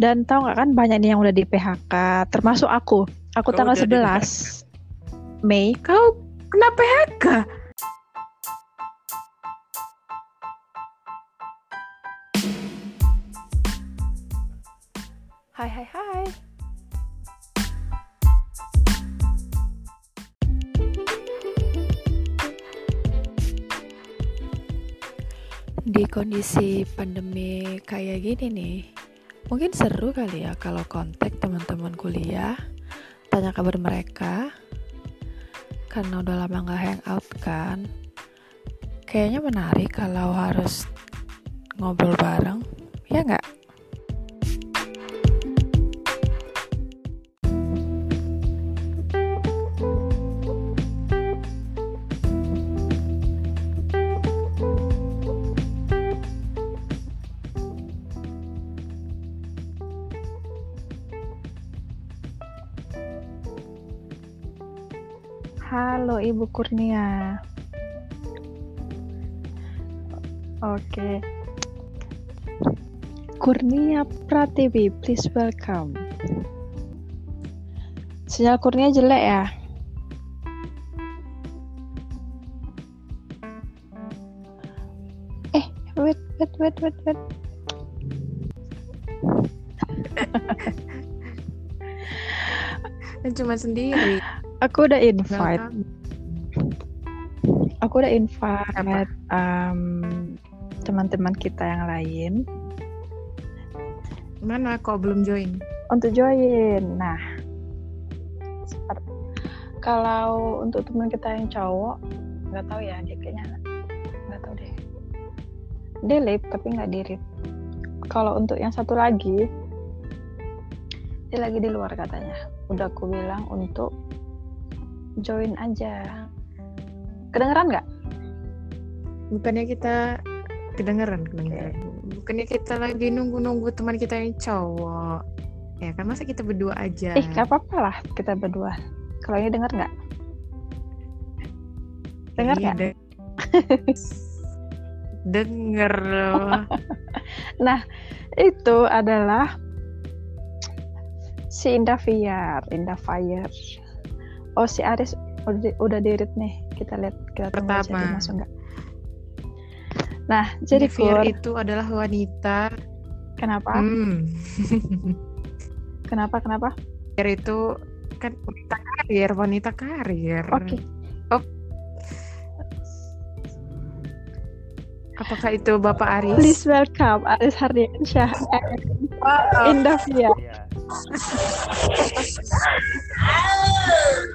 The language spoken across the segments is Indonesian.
Dan tahu nggak kan banyak nih yang udah di PHK, termasuk aku. Aku Kau tanggal udah di 11 Mei. Kau kena PHK? Hai hai hai. Di kondisi pandemi kayak gini nih, mungkin seru kali ya kalau kontak teman-teman kuliah, tanya kabar mereka, karena udah lama nggak hangout kan. Kayaknya menarik kalau harus ngobrol bareng, ya nggak? Halo Ibu Kurnia. Oke. Kurnia Pratiwi, please welcome. Sinyal Kurnia jelek ya? Eh, wait, wait, wait, wait, wait. Cuma sendiri. Aku udah invite. Aku udah invite Apa? um, teman-teman kita yang lain Mana kau belum join? untuk join. Nah, kalau untuk teman kita yang cowok, nggak tahu ya, dia kayaknya nggak tahu deh. Dia lip tapi nggak dirit. Kalau untuk yang satu lagi, dia lagi di luar katanya. Udah aku bilang untuk join aja. Kedengeran nggak? Bukannya kita kedengeran, kedengeran. Bukannya kita lagi nunggu-nunggu teman kita yang cowok. Ya kan masa kita berdua aja. Eh, nggak apa-apa lah kita berdua. Kalau ini denger nggak? Dengar Iya, nggak? de- Denger loh. Itu adalah si Indah Fiar, Indah Fire. Oh, si Aris udah, di- udah dirit nih. Kita lihat kita Pertama. masuk nggak. Nah, jadi Fir itu adalah wanita. kenapa? Hmm. Kenapa? Kenapa? Fir itu kan wanita karir, wanita karir. Oke. Apakah itu Bapak Aris? Please welcome Aris Hardiansyah and Indah Fiar.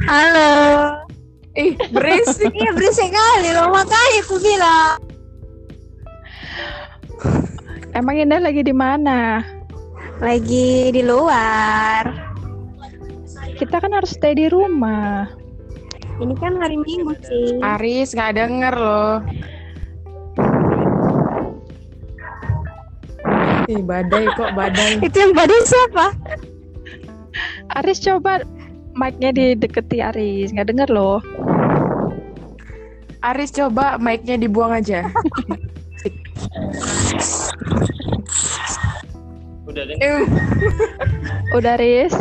Halo. Ih, berisik. Iya berisik kali loh makanya aku bilang. Emang Indah lagi di mana? Lagi di luar. Kita kan harus stay di rumah. Ini kan hari Minggu sih. Aris nggak denger loh. Ih, badai kok badai. Itu yang badai siapa? Aris coba mic-nya dideketi Aris, nggak denger loh. Aris coba mic-nya dibuang aja. Udah deh. Eh, Udah Aris?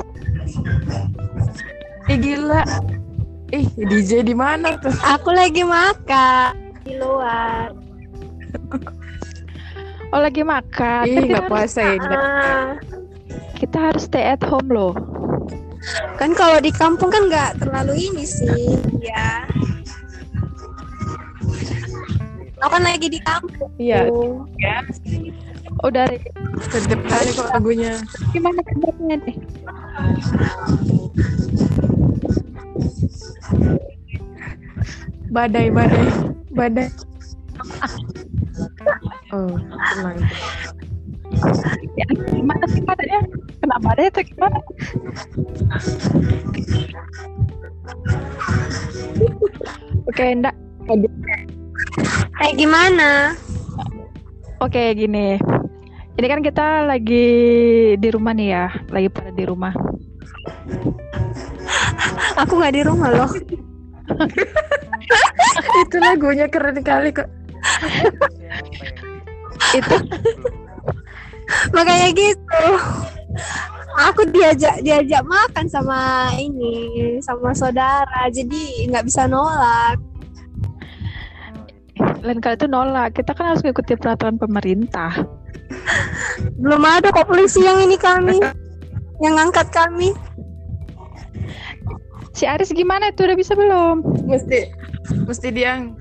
Ih gila. Ih, DJ di mana tuh? Aku lagi makan di luar. Oh lagi makan. Ih, nggak puasa ya. Kita harus stay at home loh. kan kalau di kampung kan nggak terlalu ini sih. Ya. Aku kan lagi di kampung. Iya. Ya, Udah Aris. sedep kali kok lagunya. Gimana kabarnya nih? Badai, badai, badai. Oh, tenang. Ya, gimana sih badannya? Kena badai atau gimana? Oke, enggak. Eh gimana? Oke, gini. Ini kan kita lagi di rumah nih ya, lagi pada di rumah. Aku nggak di rumah loh. Itu lagunya keren kali kok. Itu Makanya gitu. Diajak diajak makan sama ini sama saudara jadi nggak bisa nolak Lain kali itu nolak. Kita kan harus mengikuti peraturan pemerintah. belum ada kok polisi yang ini kami yang ngangkat kami Si Aris gimana itu udah bisa belum? Mesti mesti diang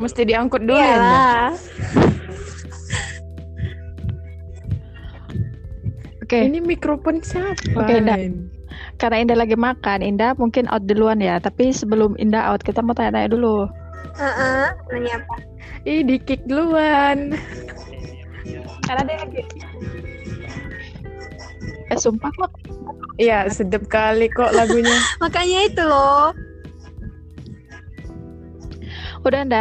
mesti diangkut dulu ya. Oke, Ini mikrofon siapa? Oke, Indah. Len? karena Indah lagi makan, Indah mungkin out duluan ya. Tapi sebelum Indah out, kita mau tanya-tanya dulu. Heeh, nanya apa Ih, di kick duluan. Karena dia lagi. Eh sumpah kok. Iya, sedap kali kok lagunya. makanya itu loh Udah Indah.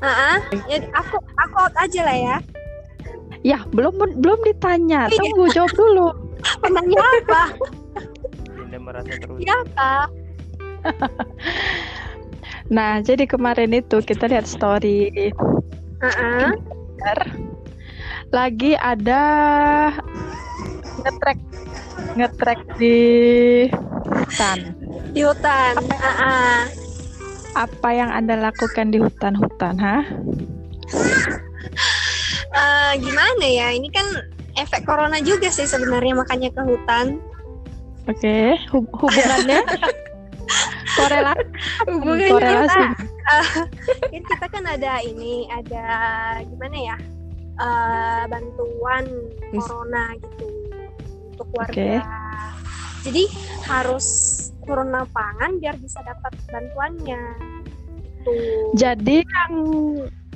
Heeh. ya aku aku out aja lah ya Ya belum belum ditanya. Tunggu jawab dulu. penanya apa Anda merasa terus siapa Nah jadi kemarin itu kita lihat story Heeh. lagi ada ngetrek ngetrek di hutan. di hutan Heeh. Apa yang anda lakukan di hutan-hutan, ha? Eh, gimana ya? Ini kan efek corona juga sih sebenarnya makanya ke hutan. Oke, hub- hubungannya? Korelasi Hubungannya korelasi. kan kita kan ada ini ada gimana ya? Eh, bantuan corona gitu untuk warga. Oke. jadi harus turun lapangan biar bisa dapat bantuannya. Tuh. Jadi yang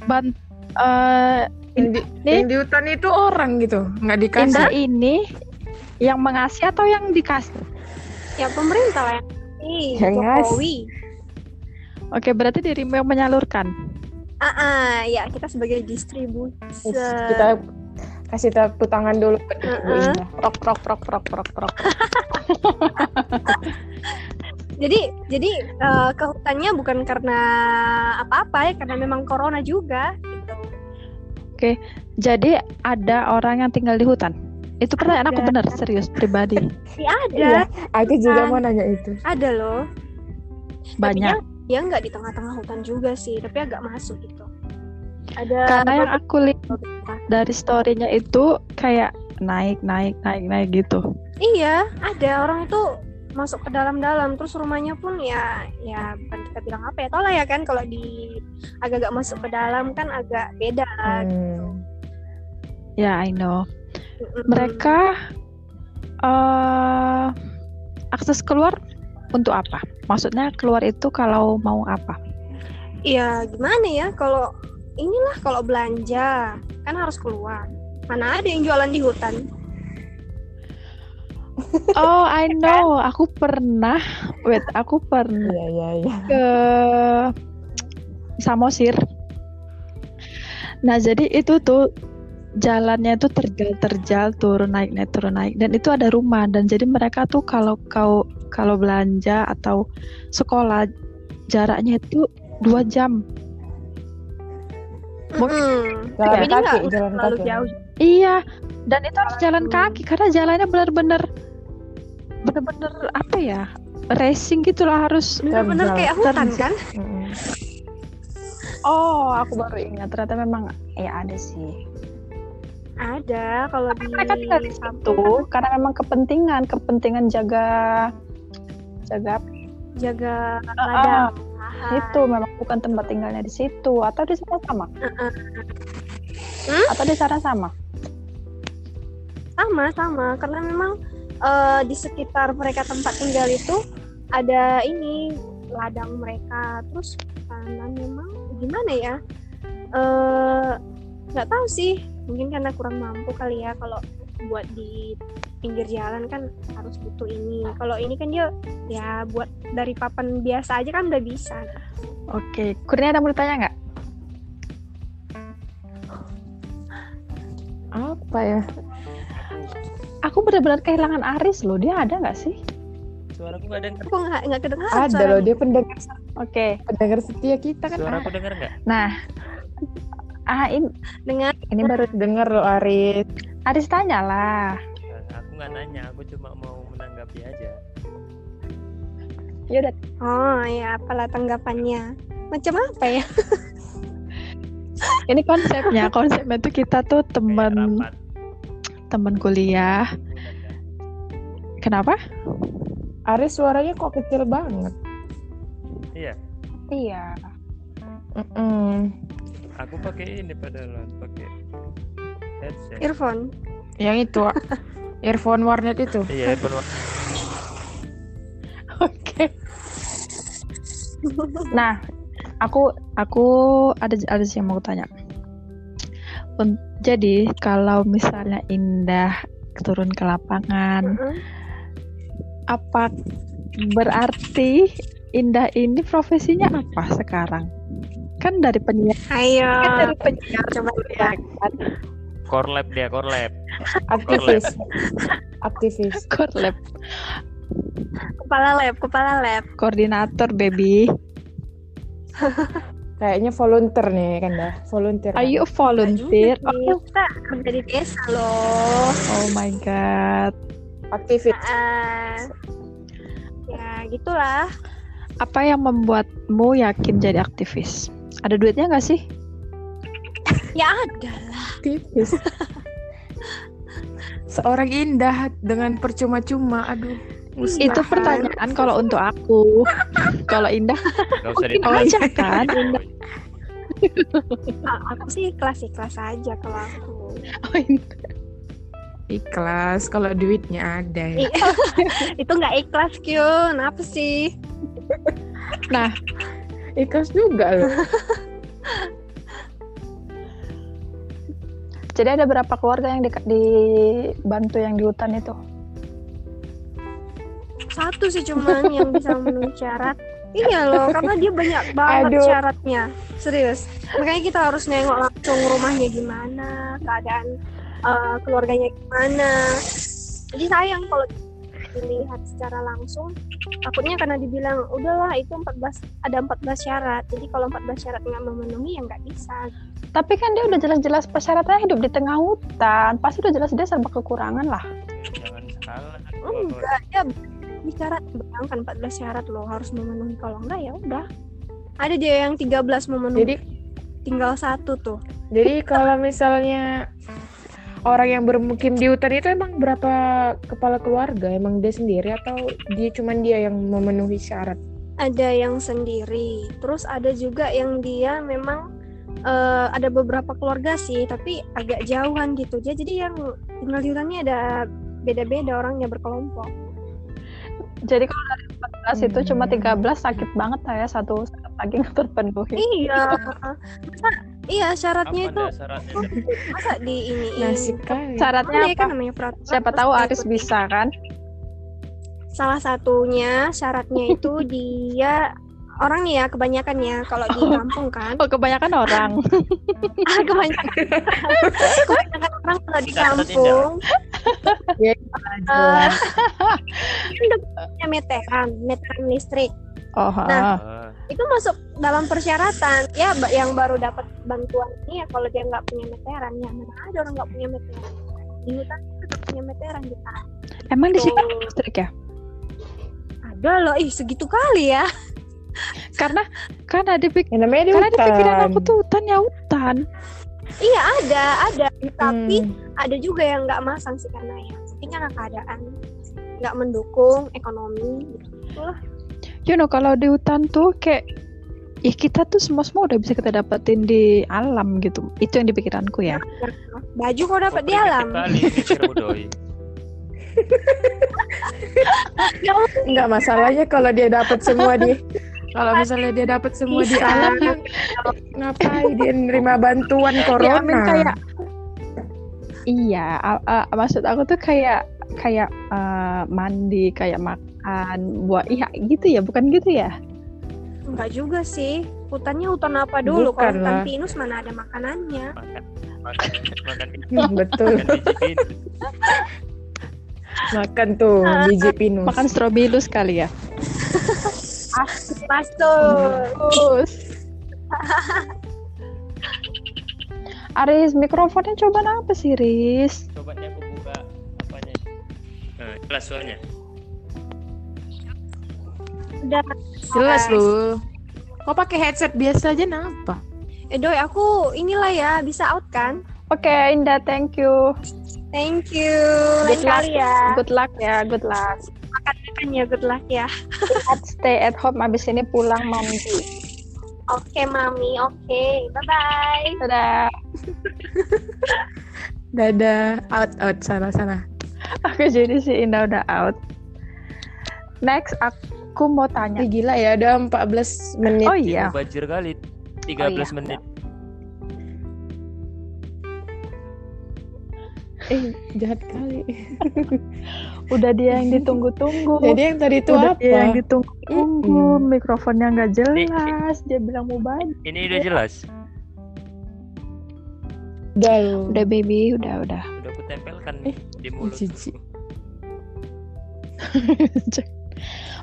ban eh, Yang di, Nih. yang di hutan itu orang gitu, nggak dikasih. Indah ini yang mengasih atau yang dikasih? ya pemerintah lah yang ngasih, Yang Jokowi Oke, berarti dirimu yang menyalurkan. ah ah, ya kita sebagai distribusi Kita kasih tepuk tangan dulu. Heeh. Indah. Prok prok prok prok prok prok. jadi jadi eh, ke hutannya bukan karena apa-apa ya karena memang corona juga gitu Jadi ada orang yang tinggal di hutan. Itu pertanyaan aku benar, serius pribadi. sih ada Iya, aku juga Kan. mau nanya itu. ada loh Banyak. Tapi dia nggak di tengah-tengah hutan juga sih tapi agak masuk gitu ada Karena yang aku lihat dari story-nya itu kayak naik naik naik naik gitu. iya ada orang itu masuk ke dalam-dalam terus rumahnya pun ya ya bukan kita bilang apa ya tau lah ya kan kalau di agak-agak masuk ke dalam kan agak beda Hmm. Ya, I know. Mm-mm. Mereka eh akses keluar untuk apa? Maksudnya keluar itu kalau mau apa? Iya, gimana ya kalau inilah kalau belanja kan harus keluar. Mana ada yang jualan di hutan? Oh, I know. Aku pernah, wait, aku pernah Iya, iya, iya. ke Samosir. Nah, jadi itu tuh jalannya itu terjal-terjal, turun naik naik turun naik dan itu ada rumah dan jadi mereka tuh kalau kau kalau belanja atau sekolah jaraknya itu dua jam. Mm-mm. Jalan Tapi dia kaki, jalan kaki. jauh. Iya, dan itu harus jalan kaki karena jalannya benar-benar benar-benar apa ya? Racing gitulah harus. Bener-bener Terjal. kayak hutan kan? Oh, aku baru ingat ternyata memang ya ada sih. Ada kalau di Mereka tinggal di situ kampung karena memang kepentingan, kepentingan jaga jaga jaga Ah, ladang. lahan. itu memang bukan tempat tinggalnya di situ atau di sana sama? Uh-uh. Hmm? Atau di sana sama? Sama sama. Karena memang eh, di sekitar mereka tempat tinggal itu ada ini ladang mereka. Terus tanam memang gimana ya eh nggak tahu sih. Mungkin karena kurang mampu kali ya. Kalau buat di pinggir jalan kan harus butuh ini. Kalau ini kan dia ya buat dari papan biasa aja kan udah bisa. Oke, Kurnia ada mau ditanya nggak? Apa ya? Aku benar-benar kehilangan Aris loh. Dia ada nggak sih? Suaraku nggak dengar. aku nggak nggak kedengaran Ada suara- loh, dia pendengar Oke. pendengar setia kita kan. Suaraku dengar nggak? Nah, ah ini, dengan ini baru Dengar loh Aris. Aris tanya lah. Eh, Aku nggak nanya, aku cuma mau menanggapi aja. Ya udah, Oh ya, apalah tanggapannya? Macam apa ya? ini konsepnya. Konsepnya tuh kita tuh Kayak teman rapat. Teman kuliah. Kenapa? Aris suaranya kok kecil banget. Iya, Iya. Mm-mm. aku pakai ini padahal pakai headset. Earphone. Yang itu, earphone warnet itu. Iya, earphone. Oke. Nah, aku aku ada ada sih yang mau tanya. Un- Jadi kalau misalnya Indah turun ke lapangan, apa berarti Indah ini profesinya apa sekarang? Kan dari penyiar, Ayo. kan dari penyiar Coba ya kan? Core lab dia, core lab. Aktivis. Aktivis. Core lab, Kepala lab, kepala lab. koordinator baby. Kayaknya volunteer nih kan dah. Volunteer. kan? Ayo volunteer. Sih, Oh, Kita kerja di desa loh. oh my god. Aktivis. Ah, ya gitulah. Apa yang membuatmu yakin jadi aktivis? Ada duitnya nggak sih? Ya ada. Aktivis. Seorang indah dengan percuma-cuma. Aduh. Musnah. Itu pertanyaan kalau untuk aku. kalau Indah mungkin ditanya. aja kan. Indah. Ah, Aku sih ikhlas-ikhlas aja kalau aku. Oh, Indah. Ikhlas kalau duitnya ada ya. Iya. Itu nggak ikhlas, Kyun. Apa sih? Nah, Ikhlas juga loh. jadi ada berapa keluarga yang di- dibantu yang di hutan itu? Satu sih cuman yang bisa memenuhi syarat. Iya loh, karena dia banyak banget Aduh. syaratnya. Serius. Makanya kita harus nengok langsung rumahnya gimana, keadaan eh, keluarganya gimana. Jadi sayang kalau dilihat secara langsung. Takutnya karena dibilang udahlah itu 14 ada 14 syarat. Jadi kalau 14 syarat nggak memenuhi ya nggak bisa. Tapi kan dia udah jelas-jelas persyaratannya hidup di tengah hutan. Pasti udah jelas dia serba kekurangan lah. Jangan salah. Enggak, ya di syarat bayangkan 14 syarat loh harus memenuhi kalau enggak ya udah. Ada dia yang 13 memenuhi Jadi tinggal satu tuh. jadi kalau misalnya orang yang bermukim di hutan itu emang berapa kepala keluarga? Emang dia sendiri atau dia cuman dia yang memenuhi syarat? Ada yang sendiri, terus ada juga yang dia memang eh, ada beberapa keluarga sih, tapi agak jauhan gitu. Dia jadi yang tinggal di hutannya ada beda-beda orangnya berkelompok. Jadi kalau dari 14 itu cuma Hmm. 13 sakit banget lah ya satu syarat lagi nggak terpenuhi. Iya, masa iya syaratnya Apa itu dasarnya? masa di ini Nasib kali. Syaratnya Ada ya kan apa? namanya peraturan. Siapa tahu Aris bisa kan? salah satunya syaratnya itu dia orang nih ya kebanyakan ya kalau di kampung kan Oh, kebanyakan orang. ah kebanyakan kebanyakan orang kalau di kampung Aduh. punya meteran meteran listrik Oh, Nah. ah. Itu masuk dalam persyaratan ya yang baru dapat bantuan ini ya kalau dia nggak punya meteran ya mana ada orang nggak punya meteran di hutan itu nggak punya meteran kita emang di sini listrik ya? ada loh ih segitu kali ya Karena karena di pik- Ya, namanya di karena di pikiran hutan. aku tuh hutan ya hutan. iya ada ada tapi Hmm. ada juga yang nggak masang sih karena ya karena keadaan nggak mendukung ekonomi gitu lah You know kalau di hutan tuh kayak ya kita tuh semua semua udah bisa kita dapetin di alam gitu. Itu yang di pikiranku ya. baju kok dapat kok di alam Udoy. Enggak masalahnya kalau dia dapat semua di kalau misalnya dia dapat semua di Bisa. alam ya ngapain dia nerima bantuan Ya, corona mean kayak iya, a- maksud aku tuh kayak kayak eh, mandi, kayak makan, buah iya gitu ya, bukan gitu ya? Enggak juga sih hutannya hutan apa dulu kalau hutan lah. pinus mana ada makanannya Makan makan makan betul makan biji pinus. makan tuh biji pinus Makan strobilus kali ya. Pas tuh Terus. Aris, mikrofonnya coba apa sih, Riz? Coba nih aku buka apanya. Nah, jelas soalnya. Udah. Jelas lu. Kok pakai headset biasa aja napa? Eh doi, aku inilah ya bisa out kan? Oke, Indah, thank you. Thank you. Lain Good luck. kali ya. Good luck ya, good luck. Makan ya, good luck ya. Stay at home abis ini pulang mandi. Oke, Mami. Oke. Bye-bye. Dadah. Dadah, out out sana sana. Aku jadi si Indah udah out. Next, aku mau tanya. Gila ya, udah 14 menit. Oh iya, Bajir kali. 13 iya. menit. Eh, jahat kali. udah dia yang ditunggu-tunggu. Jadi yang tadi itu udah apa? dia yang ditunggu-tunggu, Mm-mm. mikrofonnya nggak jelas. Dia bilang mau banyak. Ini udah jelas. Udah lu. Udah baby, udah udah. Udah aku tempelkan Eh, di mulut.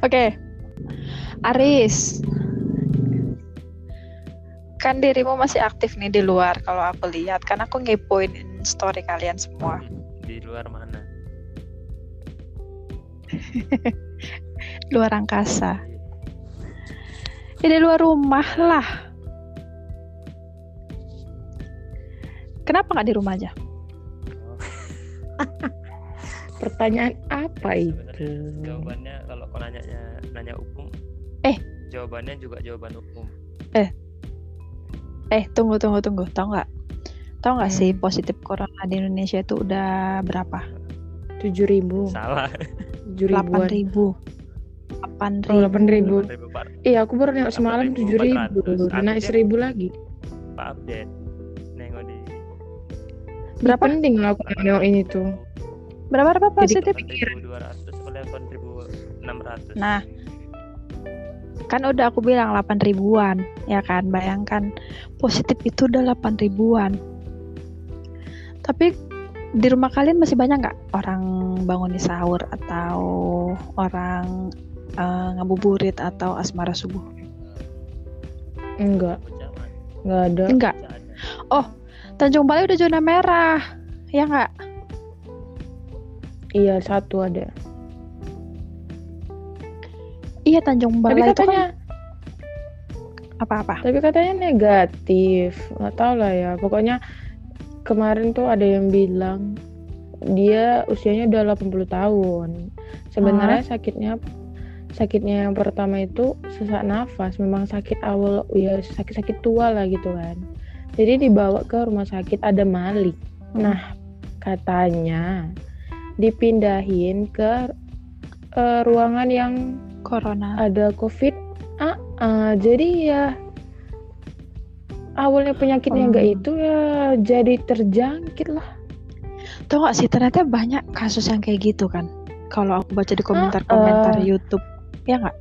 Oke, Aris. Kan dirimu masih aktif nih di luar kalau aku lihat. Kan aku ngepoin story kalian semua. Di luar mana? Luar angkasa. Ya di luar rumah lah. Kenapa nggak di rumah aja? Pertanyaan apa itu? Sebenarnya jawabannya kalau kau nanya nanya hukum. Eh. Jawabannya juga jawaban hukum. Eh, tunggu tunggu tunggu. Tahu nggak? Tahu nggak sih Hmm. positif corona di Indonesia itu udah berapa? Tujuh ribu, Salah. tujuh Delapan ribu. Delapan Oh, delapan ribu. 8.000 Iya, aku baru nengok semalam 8.400. tujuh ribu, udah naik seribu lagi. Pak update. Nengok di Berapa? Penting lah aku nengok ini tuh. Berapa berapa Jadi positif? 8.200 atau 8.600. Nah, kan udah aku bilang 8 ribuan, ya kan? Bayangkan positif itu udah 8 ribuan. Tapi di rumah kalian masih banyak nggak orang bangun di sahur atau orang eh, ngabuburit atau asmara subuh? Enggak, enggak ada. Enggak. Jangan. Tanjung Balai udah zona merah, ya nggak? Iya, satu ada. Iya Tanjung Tapi Balai itu katanya, kan apa-apa? tapi katanya negatif. Nggak tahu lah ya. Pokoknya kemarin tuh ada yang bilang dia usianya udah 80 tahun. Sebenarnya sakitnya sakitnya yang pertama itu sesak nafas, memang sakit awal ya sakit-sakit tua lah gitu kan. Jadi dibawa ke rumah sakit ada Malik. Nah, katanya dipindahin ke eh, ruangan yang Corona. ada covid ah ah, jadi ya awalnya penyakitnya enggak Hmm. itu ya jadi terjangkit lah Tahu nggak sih ternyata banyak kasus yang kayak gitu kan? Kalau aku baca di komentar-komentar eh. YouTube, ya nggak?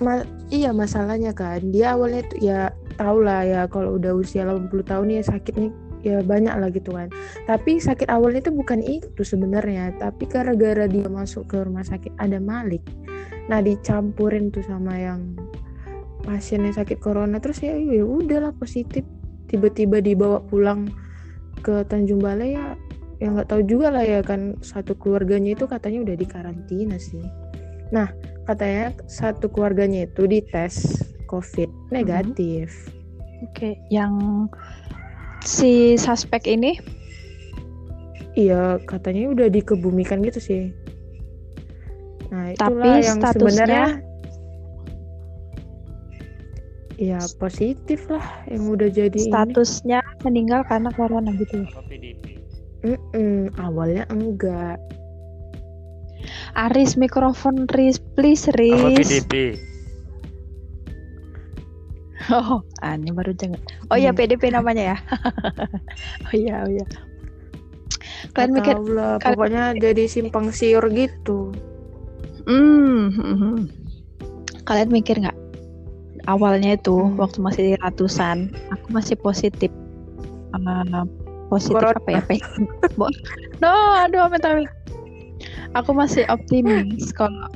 Ma- iya masalahnya kan dia awalnya tuh ya tau lah ya kalau udah usia 80 tahun ya sakitnya ya banyak lah gitu kan tapi sakit awalnya itu bukan itu sebenarnya tapi gara-gara dia masuk ke rumah sakit ada Malik nah dicampurin tuh sama yang pasiennya sakit corona terus ya ya udahlah positif tiba-tiba dibawa pulang ke Tanjung Balai ya yang nggak tahu juga lah ya kan satu keluarganya itu katanya udah dikarantina sih nah katanya satu keluarganya itu dites COVID negatif. Oke, yang si suspek ini Iya, katanya udah dikebumikan gitu sih. Nah, Tapi yang statusnya- sebenarnya ya positif lah yang udah jadi ini. statusnya meninggal karena corona gitu. ya. PDP. Mm-mm, awalnya enggak. Aris mikrofon Riz, please Apa Riz. PDP? Oh, ah, ini baru jangan. Oh iya Hmm. PDP namanya ya. oh iya, oh iya. Kalian Nggak mikir, tahu lah, kalian- pokoknya jadi simpang siur gitu. Hmm, hmm, hmm. kalian mikir nggak? Awalnya itu Hmm. waktu masih ratusan, aku masih positif. Ah, positif Corona. apa ya? No, aduh amit amit. Aku masih optimis kalau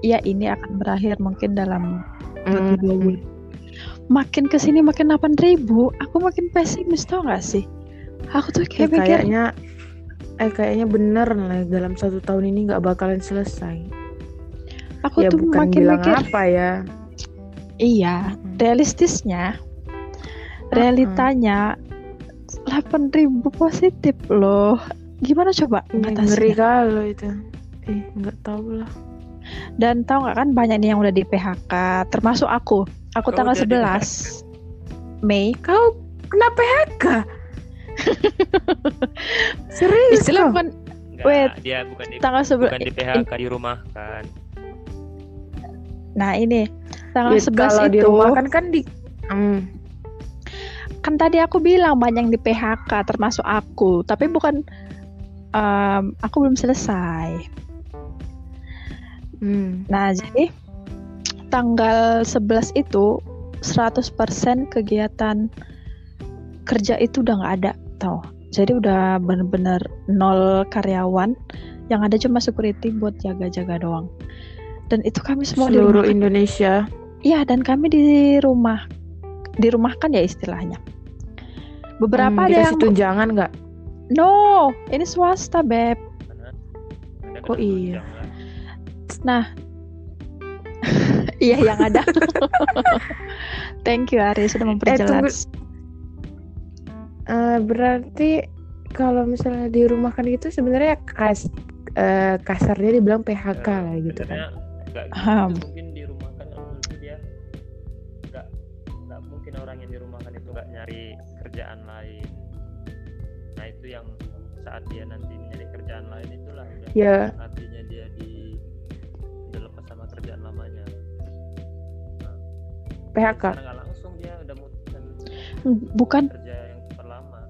ya ini akan berakhir mungkin dalam satu dua bulan. Makin ke sini makin 8000 ribu, aku makin pesimis tau gak sih? Aku tuh Ya, kayak mikir, kayaknya eh kayaknya bener lah dalam satu tahun ini nggak bakalan selesai Aku ya tuh bukan makin bilang mikir, apa ya iya, realistisnya, realitanya 8.000 positif loh. Gimana coba ngeri kalau itu eh nggak tahu lah Dan tahu nggak kan banyak nih yang udah di PHK, termasuk aku. Aku Kau tanggal udah di 11 Mei. kau kena PHK serius Istilah bukan Enggak, Wait. dia bukan di tanggal 11 bukan di PHK di rumah kan. Nah, ini tanggal Ya, 11 kalau itu di rumah kan kan di Hmm. kan tadi aku bilang banyak di PHK termasuk aku, tapi bukan em, aku belum selesai. Hmm. Nah, jadi tanggal 11 itu 100% kegiatan kerja itu udah nggak ada, tau. Jadi udah bener-bener nol karyawan, yang ada cuma security buat jaga-jaga doang. Dan itu kami semua di seluruh rumah. Indonesia Iya, dan kami di rumah, dirumahkan ya istilahnya. Beberapa Hmm, ada yang tunjangan nggak no, ini swasta beb. Oh, iya. Nah, iya yang ada. Thank you Ari sudah memperjelas. Eh, berarti kalau misalnya di rumah kan gitu sebenarnya kas eh, kasarnya dibilang PHK Eh, lah gitu kan nggak gitu, Paham. mungkin di rumah kan menurutku dia. Nggak nggak mungkin orang yang di rumah kan itu nggak nyari kerjaan lain. Nah itu yang saat dia nanti nyari kerjaan lain itulah udah ya. artinya dia di udah lepas sama kerjaan lamanya. PHK karena nggak langsung dia udah mutusin Bukan. kerja yang super lama.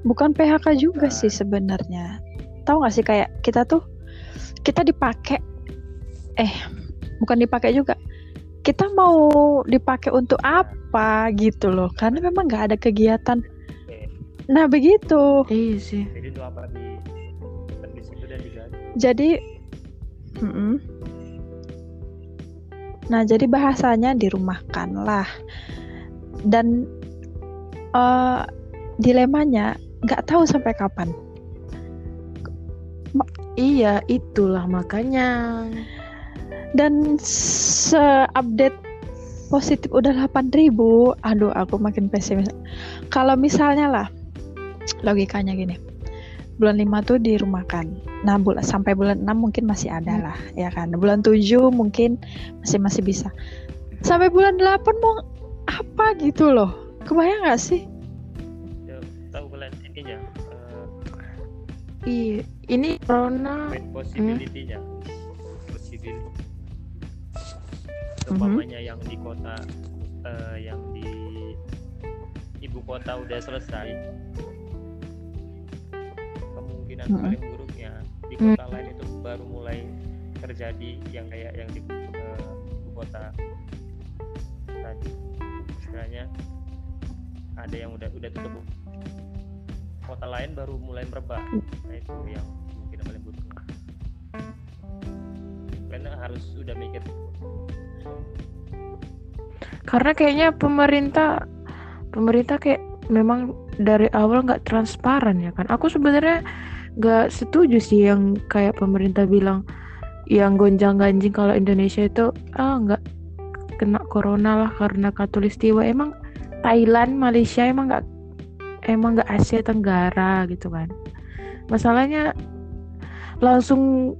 Bukan PHK juga Bukan. sih sebenarnya. Tahu nggak sih kayak kita tuh kita dipakai eh bukan dipakai juga. Kita mau dipakai untuk apa gitu loh. Karena memang nggak ada kegiatan. Oke. Nah, begitu. iya sih jadi itu apa di di situ dan digaji Jadi Mm-mm. Nah, jadi bahasanya dirumahkan lah. Dan eh, dilemanya nggak tahu sampai kapan. Iya itulah makanya Dan se-update positif udah 8000 Aduh, aku makin pesimis. Kalau misalnya lah, logikanya gini. Bulan 5 tuh dirumahkan. Nah, bulan sampai bulan 6 mungkin masih ada Hmm. lah, ya kan. Bulan 7 mungkin masih masih bisa. Sampai bulan 8 mau apa gitu loh. Kebayang nggak sih? Ya, tahu kalian ininya eh, iya ini corona. Main possibility-nya. Possibility. Mhm. umpamanya yang di kota eh, yang di ibu kota udah selesai. Kemungkinan Mhm. paling buruknya di Hmm. kota lain itu baru mulai terjadi yang kayak yang di eh, ibu kota tadi. Istilahnya ada yang udah udah tutup. Kota lain baru mulai merebak. Nah itu yang paling buruk karena harus udah mikir. Karena kayaknya pemerintah pemerintah kayak memang dari awal nggak transparan ya kan. Aku sebenarnya nggak setuju sih yang kayak pemerintah bilang yang gonjang ganjing kalau Indonesia itu ah nggak kena corona lah karena katulistiwa. Emang Thailand Malaysia emang nggak emang nggak Asia Tenggara gitu kan. Masalahnya langsung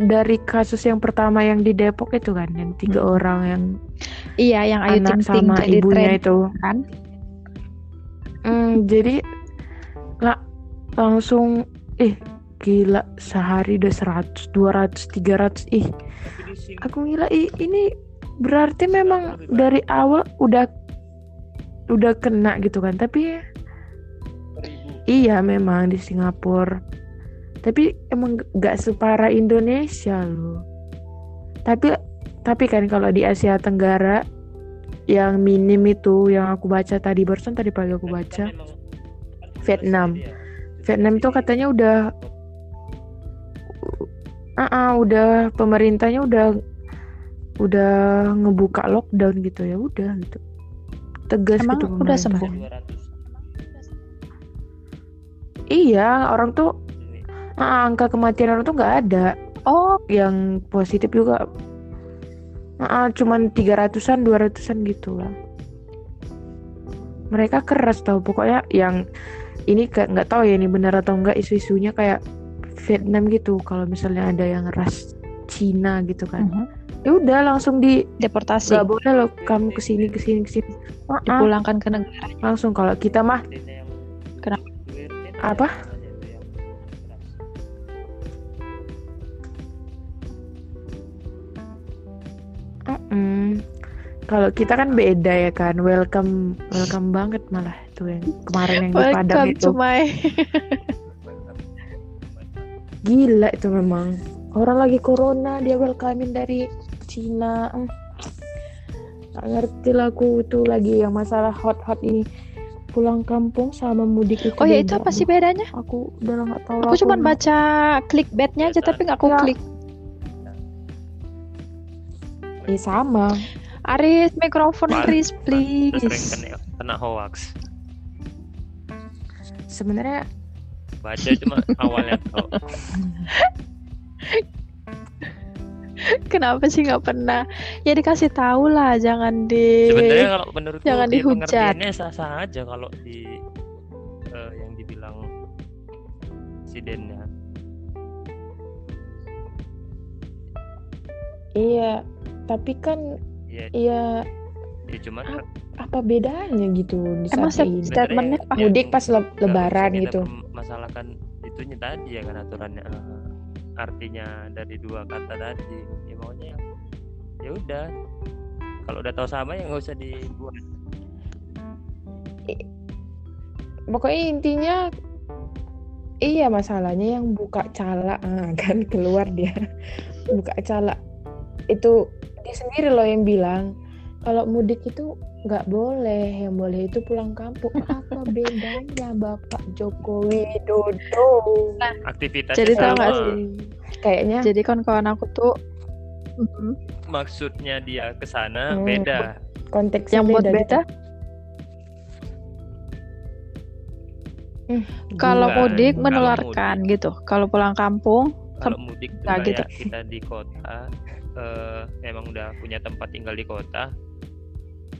dari kasus yang pertama yang di Depok itu kan yang tiga Hmm. orang yang Iya, yang Ayu anak Ting Ting sama jadi ibunya tren itu kan. Hmm, jadi lah langsung eh gila sehari udah 100 200 300 ih aku gila ih ini berarti memang dari awal udah udah kena gitu kan tapi ribu iya memang di Singapura tapi emang gak separah Indonesia loh tapi tapi kan kalau di Asia Tenggara yang minim itu yang aku baca tadi barusan tadi pagi aku baca Vietnam. dia. Vietnam itu katanya udah ah ah, udah pemerintahnya udah udah ngebuka lockdown gitu ya udah gitu tegas Emang gitu udah sembuh? iya orang tuh Ah, angka kematian orang tuh nggak ada. Oh, yang positif juga. Ah, cuman 300-an 200-an gitu lah. Mereka keras tau. Pokoknya yang ini nggak tahu ya ini benar atau enggak isu-isunya kayak Vietnam gitu. Kalau misalnya ada yang ras Cina gitu kan. Mhm. ya udah langsung di deportasi, nggak boleh loh. Kamu ke sini ke sini ke sini. Ah, dipulangkan ke negara. langsung. Kalau kita mah Kenapa? Apa? Kalau kita kan beda ya kan welcome welcome banget malah itu yang kemarin yang di Padang itu my gila itu memang orang lagi corona dia welcomein dari Cina Hmm. Nggak ngerti lah aku itu lagi yang masalah hot-hot ini pulang kampung sama mudik itu Oh ya itu apa sih bedanya? aku udah nggak tahu Aku cuma baca clickbaitnya aja tapi nggak aku Ya. klik. eh sama Aris mikrofon Pak, Aris please. Sering kena, kena hoax. sebenarnya Baca cuma awalnya. Kenapa sih nggak pernah? Ya dikasih tahu lah, jangan di. Sebenarnya kalau menurutku jangan ya dihujat. pengertiannya sah-sah aja kalau di eh, yang dibilang presidennya. iya tapi kan Ya, iya ya cuman Ah, apa bedanya gitu di Emang saat ini? statementnya yang mudik pas le- lebaran gitu Masalahkan itunya tadi ya kan aturannya eh, artinya dari dua kata tadi. Ya maunya ya udah. Kalau udah tahu sama ya nggak usah dibuat. pokoknya intinya iya masalahnya yang buka cala ah, kan keluar dia buka cala itu dia sendiri loh yang bilang kalau mudik itu nggak boleh yang boleh itu pulang kampung apa bedanya Bapak Joko Widodo Aktivitasnya Jadi tahu nggak sama. sih? kayaknya Jadi kawan-kawan aku tuh. Maksudnya dia ke sana Hmm. beda. konteksnya yang buat beda, beda. Hmm, Kalau mudik menularkan gitu. Kalau pulang kampung, Kalau mudik Nah, kayak gitu. kita di kota eh, memang udah punya tempat tinggal di kota,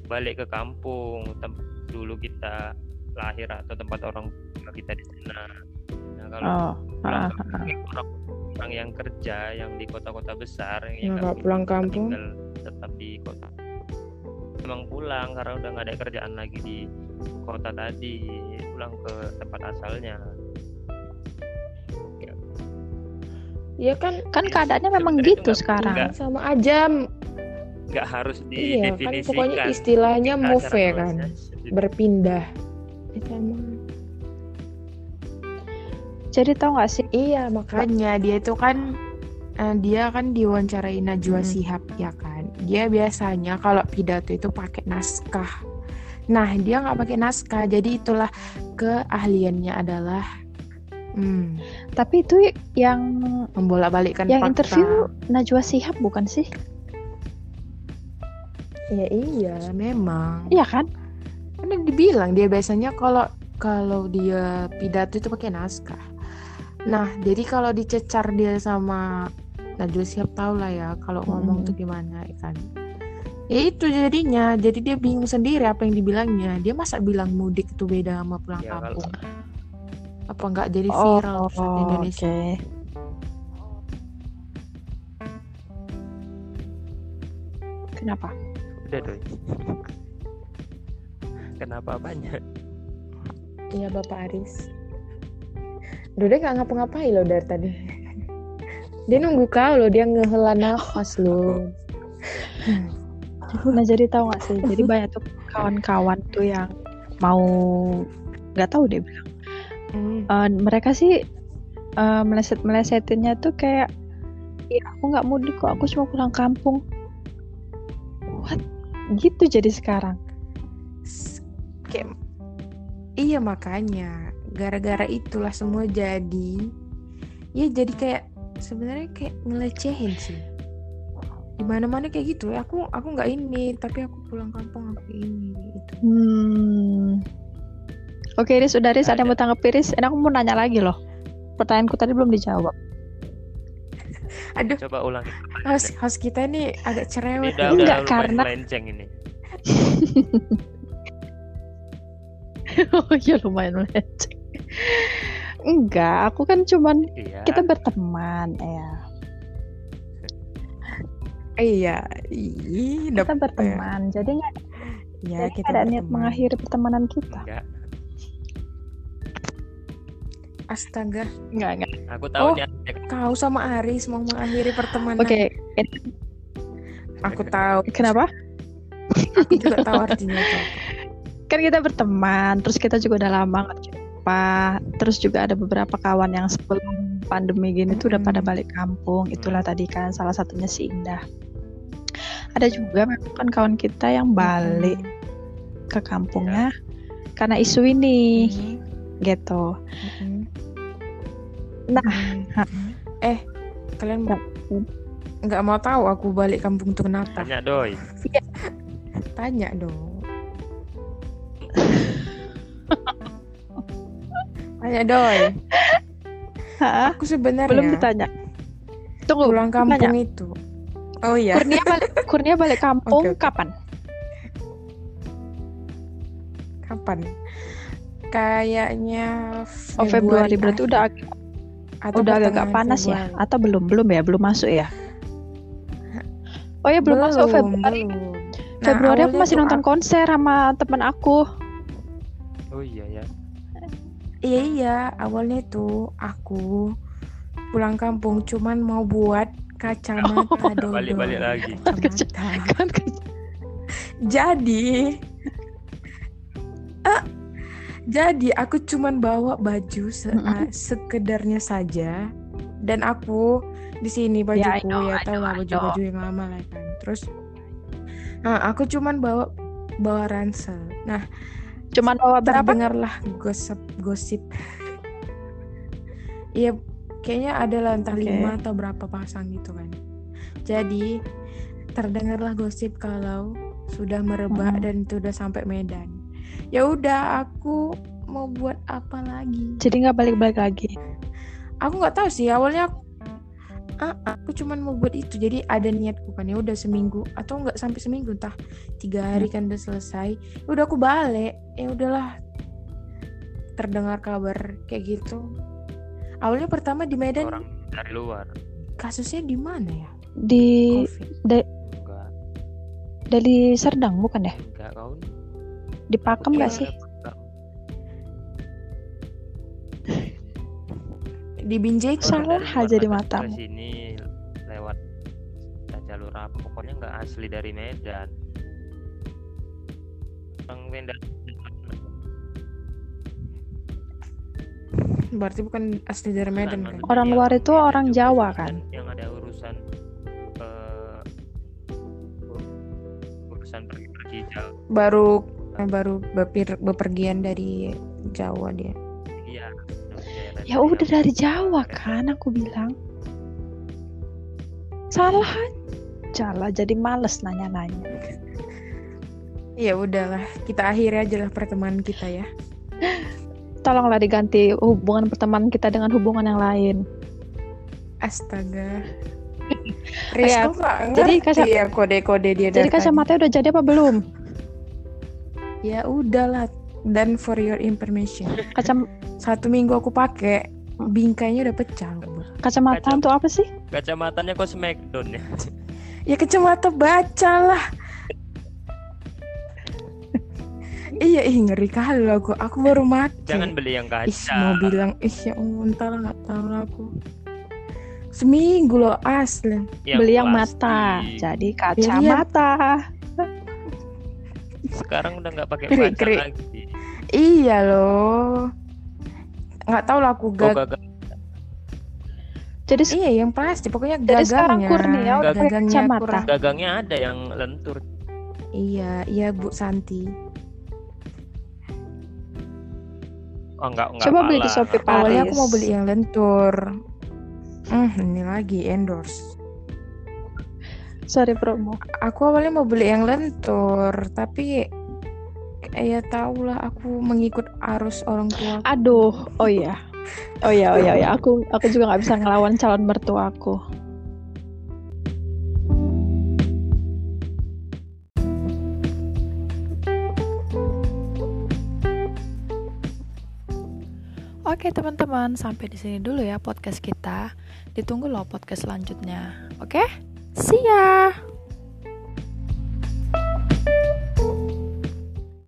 balik ke kampung tem- dulu kita lahir atau tempat orang tua kita di sana. Nah kalau oh, pulang ah, kampung itu orang, orang yang kerja yang di kota-kota besar yang kalau pulang kampung? tinggal tetap di kota memang pulang karena udah nggak ada kerjaan lagi di kota tadi pulang ke tempat asalnya ya kan kan keadaannya memang gitu sekarang. nggak- sama aja nggak harus iya kan didefinisikan pokoknya istilahnya move ya kan berpindah Ya, sama Jadi tau gak sih? Iya makanya dia itu kan eh, dia kan diwawancarai Najwa Hmm. Shihab ya kan. Dia biasanya kalau pidato itu pakai naskah. Nah dia nggak pakai naskah, jadi itulah keahliannya adalah hmm, Tapi itu yang membolak-balikkan yang fakta. interview Najwa Shihab bukan sih? Ya iya memang. Iya kan? Kan udah dibilang dia biasanya kalau kalau dia pidato itu pakai naskah. Nah, jadi kalau dicecar dia sama Najwa Shihab tau lah ya kalau ngomong Mm-mm. tuh gimana ya kan. Ya itu jadinya, jadi dia bingung sendiri apa yang dibilangnya. Dia masa bilang mudik itu beda sama pulang Ya, kalau- kampung. Apa nggak jadi viral oh, terus di Indonesia? oke. Kenapa? udah doi kenapa banyak Iya Bapak Aris. Dode nggak ngapa-ngapain loh dari tadi. Dia nunggu kau loh, dia ngehela nafas loh. Nah jadi tahu gak sih? Jadi banyak tuh kawan-kawan tuh yang mau nggak tahu deh bilang. Hmm. Eh, mereka sih eh, meleset melesetinnya tuh kayak ya aku nggak mudik kok aku cuma pulang kampung. What? Gitu jadi sekarang. S- kayak iya makanya gara-gara itulah semua jadi ya jadi kayak sebenarnya kayak ngelecehin sih. Di mana mana kayak gitu ya aku aku nggak ini tapi aku pulang kampung aku ini gitu. Hmm Oke, Riz, udah Riz, ada yang mau tanggapi Riz? Ini aku mau nanya lagi loh. Pertanyaanku tadi belum dijawab. Aduh, Coba ulang. host, host kita ini agak Ini cerewet. udah Enggak, karena- melenceng ini. oh iya lumayan melenceng. Enggak, aku kan cuman Iya. kita berteman ya. Iya, ih, Kita ya. berteman. Jadi nggak Ya, jadi kita ada niat mengakhiri pertemanan kita. Enggak. Astaga, Enggak, enggak. Aku tahu Oh. kau sama Aris mau mengakhiri pertemanan. Oke, ini- Aku tahu. kenapa? Aku juga tahu artinya. Kan kita berteman, terus kita juga udah lama jumpa. Terus juga ada beberapa kawan yang sebelum pandemi gini tuh udah pada balik kampung. Itulah tadi kan salah satunya si Indah. Ada juga memang kan kawan kita yang balik ke kampungnya karena isu ini Mhm. gitu. Nah, Mhm. eh kalian mau nggak mau tahu aku balik kampung tuh kenapa? tanya doi. Tanya dong. Tanya doi. Aku sebenarnya belum ditanya. Tunggu, pulang kampung tanya. itu. Oh iya. Kurnia balik Kurnia balik kampung Oke, oke. kapan? Kapan? Kayaknya Oh Februari berarti akhir. udah Atau udah agak panas ya atau belum belum ya belum masuk ya oh ya belum, masuk Februari belum. Nah, Februari aku masih nonton konser sama temen aku Oh iya ya. Iya iya, awalnya tuh aku pulang kampung cuman mau buat kacamata dodol. Balik-balik lagi. Kacamata. Jadi Ah, jadi aku cuman bawa baju se- ah, sekedarnya saja dan aku di sini bajuku I know, ya know, lah baju-baju yang lama lah kan. Terus nah, aku cuman bawa bawa ransel. Nah, cuman bawa berapa terdengarlah gosip-gosip. Iya, kayaknya ada lah entah Oke. lima atau berapa pasang gitu kan. Jadi terdengarlah gosip kalau sudah merebak Mm-mm. dan itu udah sampai Medan. Ya udah, aku mau buat apa lagi? jadi nggak balik-balik lagi Aku nggak tahu sih awalnya. Aku, ah, aku cuman mau buat itu. Jadi ada niatku kan ya udah seminggu atau nggak sampai seminggu entah tiga hari kan udah selesai. Ya udah aku balik. Ya udahlah. Terdengar kabar kayak gitu. Awalnya pertama di Medan Orang dari luar. kasusnya di mana ya? di Covid. Enggak. dari Serdang bukan ya Enggak kau. Di Pakem nggak Iya. sih Enggak. Di Binjai Salah aja di. Ke sini lewat jalur apa? Pokoknya nggak asli dari Medan. Orang Medan. berarti bukan asli dari Medan kan? Orang yang- luar itu orang Jawa, kan? Yang ada urusan eh, ur- urusan pergi-pergi jauh. Baru baru bepir, bepergian dari Jawa dia. Iya. ya udah dari Jawa kan aku bilang salah aja lah jadi males nanya-nanya Ya udahlah, kita akhiri aja lah pertemanan kita ya. tolonglah diganti hubungan pertemanan kita dengan hubungan yang lain Astaga. ya, Rizko nggak jadi kaca- ya kode-kode dia jadi kacamatanya udah jadi apa belum Ya udahlah. Dan for your information, kacam satu minggu aku pakai bingkainya udah pecah. loh. kacamata Kacam- untuk apa sih Kacamatanya kok smackdown ya? Ya kacamata baca lah. iya, ih ngeri kali loh aku. Aku baru mati. Jangan beli yang kaca. Ih, mau bilang, ih ya ampun, entar nggak tahu lah aku. Seminggu loh asli. beli yang mata plastik. jadi Iya. kacamata Sekarang udah nggak pakai Krik, krik. lagi. Iya loh. Nggak tahu lah aku Oh, gag. gagal. jadi Iya, yang plastik. Pokoknya Jadi sekarang gagangnya. Kurnia gagangnya kurang. Gagangnya ada yang lentur. Iya, iya Bu Santi. Oh, enggak, enggak Coba beli di Shopee. Awalnya aku mau beli yang lentur. Hmm, ini lagi endorse. Sorry promo Aku awalnya mau beli yang lentur, tapi eh, ya tau lah aku mengikut arus orang tua. Aduh, oh iya. Oh iya, oh iya, oh iya. Aku aku juga nggak bisa ngelawan calon mertua aku. Oke teman-teman, sampai di sini dulu ya podcast kita. Ditunggu loh podcast selanjutnya. Oke? See ya.